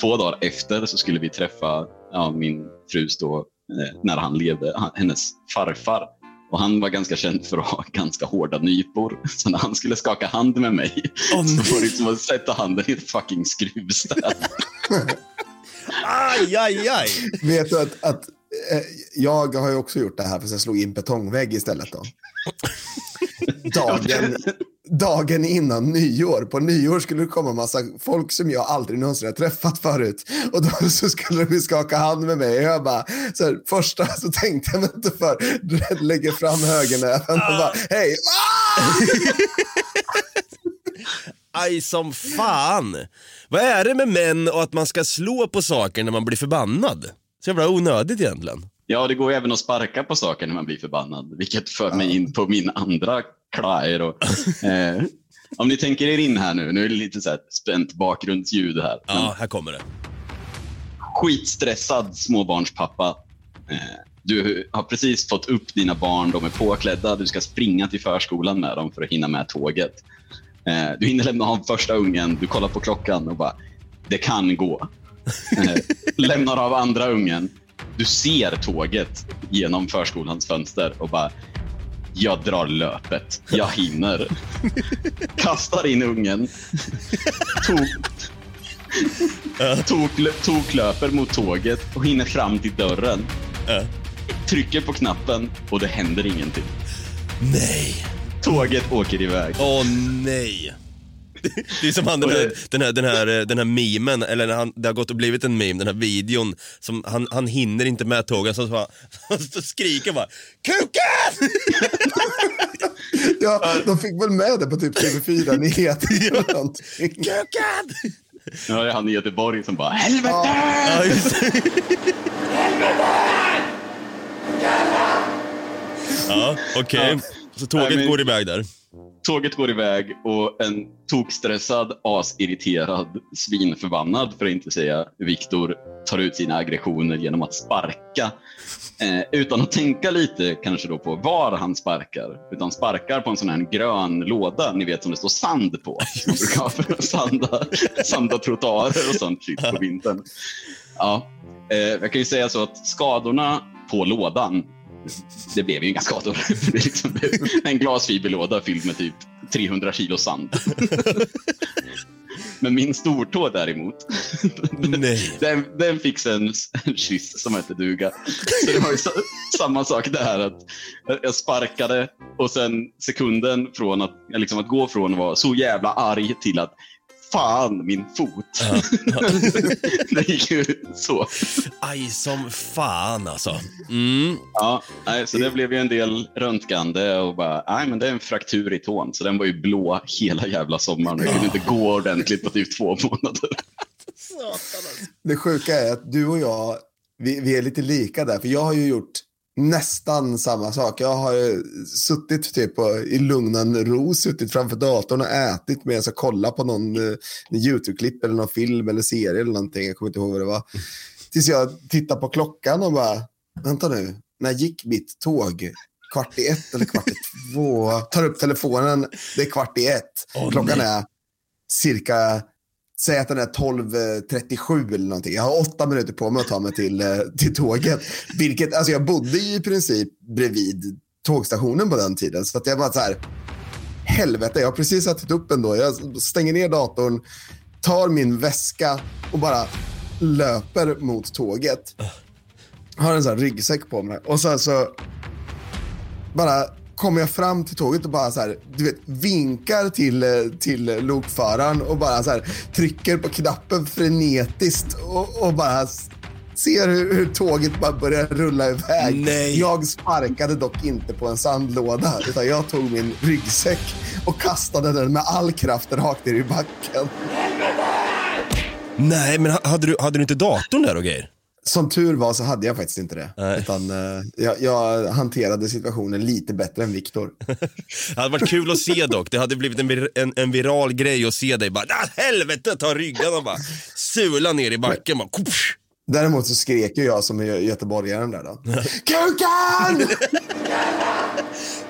två dagar efter så skulle vi träffa ja, min frus då, eh, när han levde, hennes farfar. Och han var ganska känd för att ha ganska hårda nypor. Så när han skulle skaka hand med mig oh, så var det som att sätta handen i ett fucking skruvstäd. aj, aj, aj. Vet du att, att eh, jag har ju också gjort det här fast jag slog in betongvägg istället då. Dagen, dagen innan nyår. På nyår skulle det komma massa folk som jag aldrig någonsin har träffat förut. Och då så skulle de skaka hand med mig. Och jag bara, så här, första så tänkte jag mig inte för. Lägger fram högernäven och bara, hej. Aj som fan! Vad är det med män och att man ska slå på saker när man blir förbannad? Så jävla onödigt egentligen. Ja, det går ju även att sparka på saker när man blir förbannad, vilket för mig in på min andra klajer. Och, eh, om ni tänker er in här nu, nu är det lite så här spänt bakgrundsljud här. Ja, här kommer det. Skitstressad småbarnspappa. Eh, du har precis fått upp dina barn, de är påklädda, du ska springa till förskolan med dem för att hinna med tåget. Eh, du hinner lämna av första ungen, du kollar på klockan och bara, det kan gå. Eh, lämnar av andra ungen, du ser tåget genom förskolans fönster och bara, jag drar löpet. Jag hinner. Kastar in ungen. Tok, tok, toklöper mot tåget och hinner fram till dörren. Trycker på knappen och det händer ingenting. Nej. Tåget åker iväg. Åh nej. Det är som han, den, här, den, här, den, här, den här memen, eller han, det har gått och blivit en meme, den här videon, som han, han hinner inte med tåget, så, så, så skriker bara KUKEN! Ja, de fick väl med det på typ TV4 Nyheter eller någonting. KUKEN! Ja, det är han i Göteborg som bara helvete! Ja, det. Ja, okej. Så tåget Nej, men- går iväg där. Tåget går iväg och en tokstressad, asirriterad, svinförbannad för att inte säga Viktor tar ut sina aggressioner genom att sparka. Eh, utan att tänka lite kanske då på var han sparkar. Utan sparkar på en sån här grön låda, ni vet som det står sand på. Man brukar ha för att sanda, sanda trottoarer och sånt shit på vintern. Ja, eh, jag kan ju säga så att skadorna på lådan det blev ju inga skador. Det är liksom en glasfiberlåda fylld med typ 300 kilo sand. Men min stortå däremot, Nej. den, den fick sig en, kyss som hette duga. Så det var ju sa, samma sak där. Att jag sparkade och sen sekunden från att, liksom att gå från att vara så jävla arg till att fan min fot. det gick ju så. Aj som fan alltså. Mm. Ja, nej, så det blev ju en del röntgande och bara, nej men det är en fraktur i tån. Så den var ju blå hela jävla sommaren. Jag kunde inte gå ordentligt på typ två månader. Det sjuka är att du och jag, vi, vi är lite lika där. För jag har ju gjort nästan samma sak. Jag har suttit typ på, i lugnan ro, suttit framför datorn och ätit medan jag kollar på någon eh, YouTube-klipp eller någon film eller serie eller någonting. Jag kommer inte ihåg vad det var. Tills jag tittar på klockan och bara, vänta nu, när gick mitt tåg? Kvart i ett eller kvart i två? Tar upp telefonen, det är kvart i ett. Åh, klockan nej. är cirka Säg att den är 12.37 eller någonting. Jag har åtta minuter på mig att ta mig till, eh, till tåget. Vilket, alltså jag bodde ju i princip bredvid tågstationen på den tiden. Så att jag bara så här, helvete, jag har precis satt upp ändå. Jag stänger ner datorn, tar min väska och bara löper mot tåget. Har en sån här ryggsäck på mig. Och sen så bara kommer jag fram till tåget och bara så här, du vet, vinkar till, eh, till lokföraren och bara så här, trycker på knappen frenetiskt och, och bara ser hur, hur tåget bara börjar rulla iväg. Nej. Jag sparkade dock inte på en sandlåda utan jag tog min ryggsäck och kastade den med all kraft rakt ner i backen. Nej, men ha- hade du, hade du inte datorn där och grejer? Som tur var så hade jag faktiskt inte det. Nej. Utan, eh, jag, jag hanterade situationen lite bättre än Viktor. Det hade varit kul att se dock. Det hade blivit en, vir- en, en viral grej att se dig bara, ah, helvete, ta ryggen och bara sula ner i backen. Bara. Däremot så skrek ju jag som är göteborgaren där då. Kukan!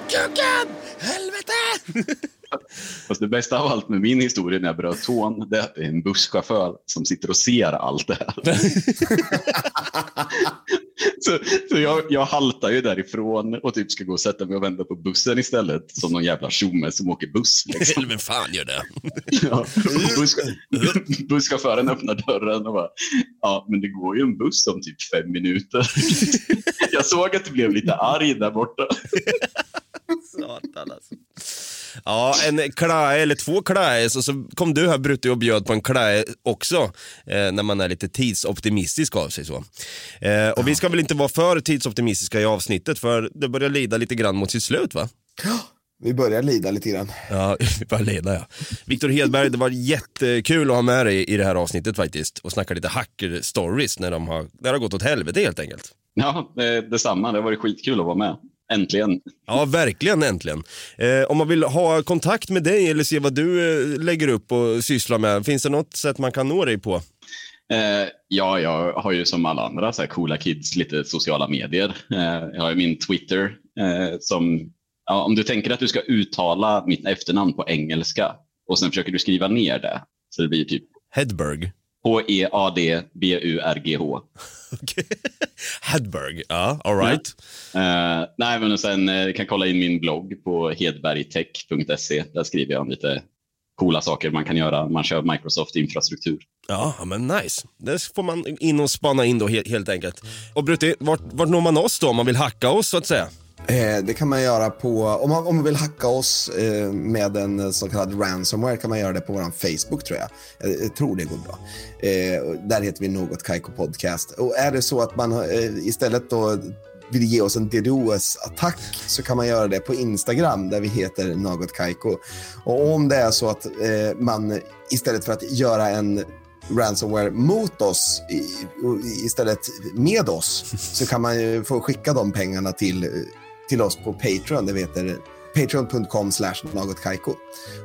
Kuken! Helvete! Fast det bästa av allt med min historia när jag bröt tån, det är att det är en busschaufför som sitter och ser allt det här. så så jag, jag haltar ju därifrån och typ ska gå och sätta mig och vänta på bussen istället. Som någon jävla tjomme som åker buss. Liksom. Vem fan gör det? Ja. Buss, busschauffören öppnar dörren och bara, ja men det går ju en buss om typ fem minuter. jag såg att du blev lite arg där borta. Satan alltså. Ja, en klae eller två klaes och så kom du här Brutti och bjöd på en klae också. Eh, när man är lite tidsoptimistisk av sig så. Eh, och vi ska väl inte vara för tidsoptimistiska i avsnittet för det börjar lida lite grann mot sitt slut va? Vi börjar lida lite grann. Ja, vi börjar leda ja. Viktor Hedberg, det var jättekul att ha med dig i det här avsnittet faktiskt och snacka lite hacker-stories när, de har, när det har gått åt helvete helt enkelt. Ja, det, detsamma. Det har varit skitkul att vara med. Äntligen. Ja, verkligen äntligen. Eh, om man vill ha kontakt med dig eller se vad du eh, lägger upp och sysslar med, finns det något sätt man kan nå dig på? Eh, ja, jag har ju som alla andra så här coola kids lite sociala medier. Eh, jag har ju min Twitter som, ja, om du tänker att du ska uttala mitt efternamn på engelska och sen försöker du skriva ner det. Så det blir typ Hedberg. H-E-A-D-B-U-R-G-H. Hedberg, ja, alright. Eh, nej, men sen eh, kan kolla in min blogg på hedbergtech.se. Där skriver jag om lite coola saker man kan göra. Man kör Microsoft infrastruktur. Ja, ja, men nice. Det får man in och spana in då helt, helt enkelt. Och Brutti, vart, vart når man oss då om man vill hacka oss så att säga? Eh, det kan man göra på, om man, om man vill hacka oss eh, med en eh, så kallad ransomware kan man göra det på vår Facebook tror jag. Jag, jag tror det går bra. Eh, där heter vi Något Kaiko Podcast. Och är det så att man eh, istället då vill ge oss en DDoS-attack så kan man göra det på Instagram där vi heter Något Kaiko. Och om det är så att eh, man istället för att göra en ransomware mot oss istället med oss så kan man ju få skicka de pengarna till, till oss på Patreon. Det heter patreon.com slash nagotkaiko.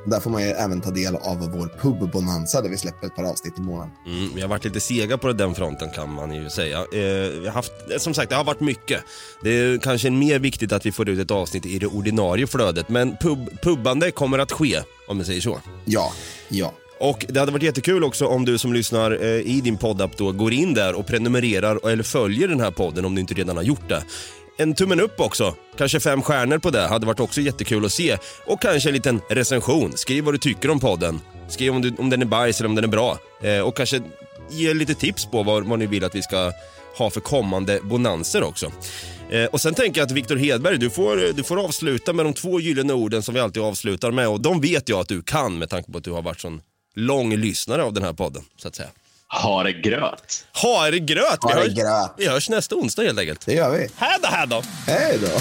Där får man ju även ta del av vår pubbonanza där vi släpper ett par avsnitt i månaden. Mm, vi har varit lite sega på den fronten kan man ju säga. Eh, vi har haft, som sagt, det har varit mycket. Det är kanske mer viktigt att vi får ut ett avsnitt i det ordinarie flödet, men pub, pubbande kommer att ske, om jag säger så. Ja, ja. Och det hade varit jättekul också om du som lyssnar eh, i din poddapp då går in där och prenumererar eller följer den här podden om du inte redan har gjort det. En tummen upp också, kanske fem stjärnor på det, hade varit också jättekul att se. Och kanske en liten recension, skriv vad du tycker om podden. Skriv om, du, om den är bajs eller om den är bra. Eh, och kanske ge lite tips på vad, vad ni vill att vi ska ha för kommande bonanser också. Eh, och sen tänker jag att Viktor Hedberg, du får, du får avsluta med de två gyllene orden som vi alltid avslutar med och de vet jag att du kan med tanke på att du har varit sån lång lyssnare av den här podden, så att säga. Ha det gröt! Ha det gröt! Ha Vi det hörs, vi hörs nästa onsdag helt enkelt. Det gör vi. Hej då, hej då! Hej då.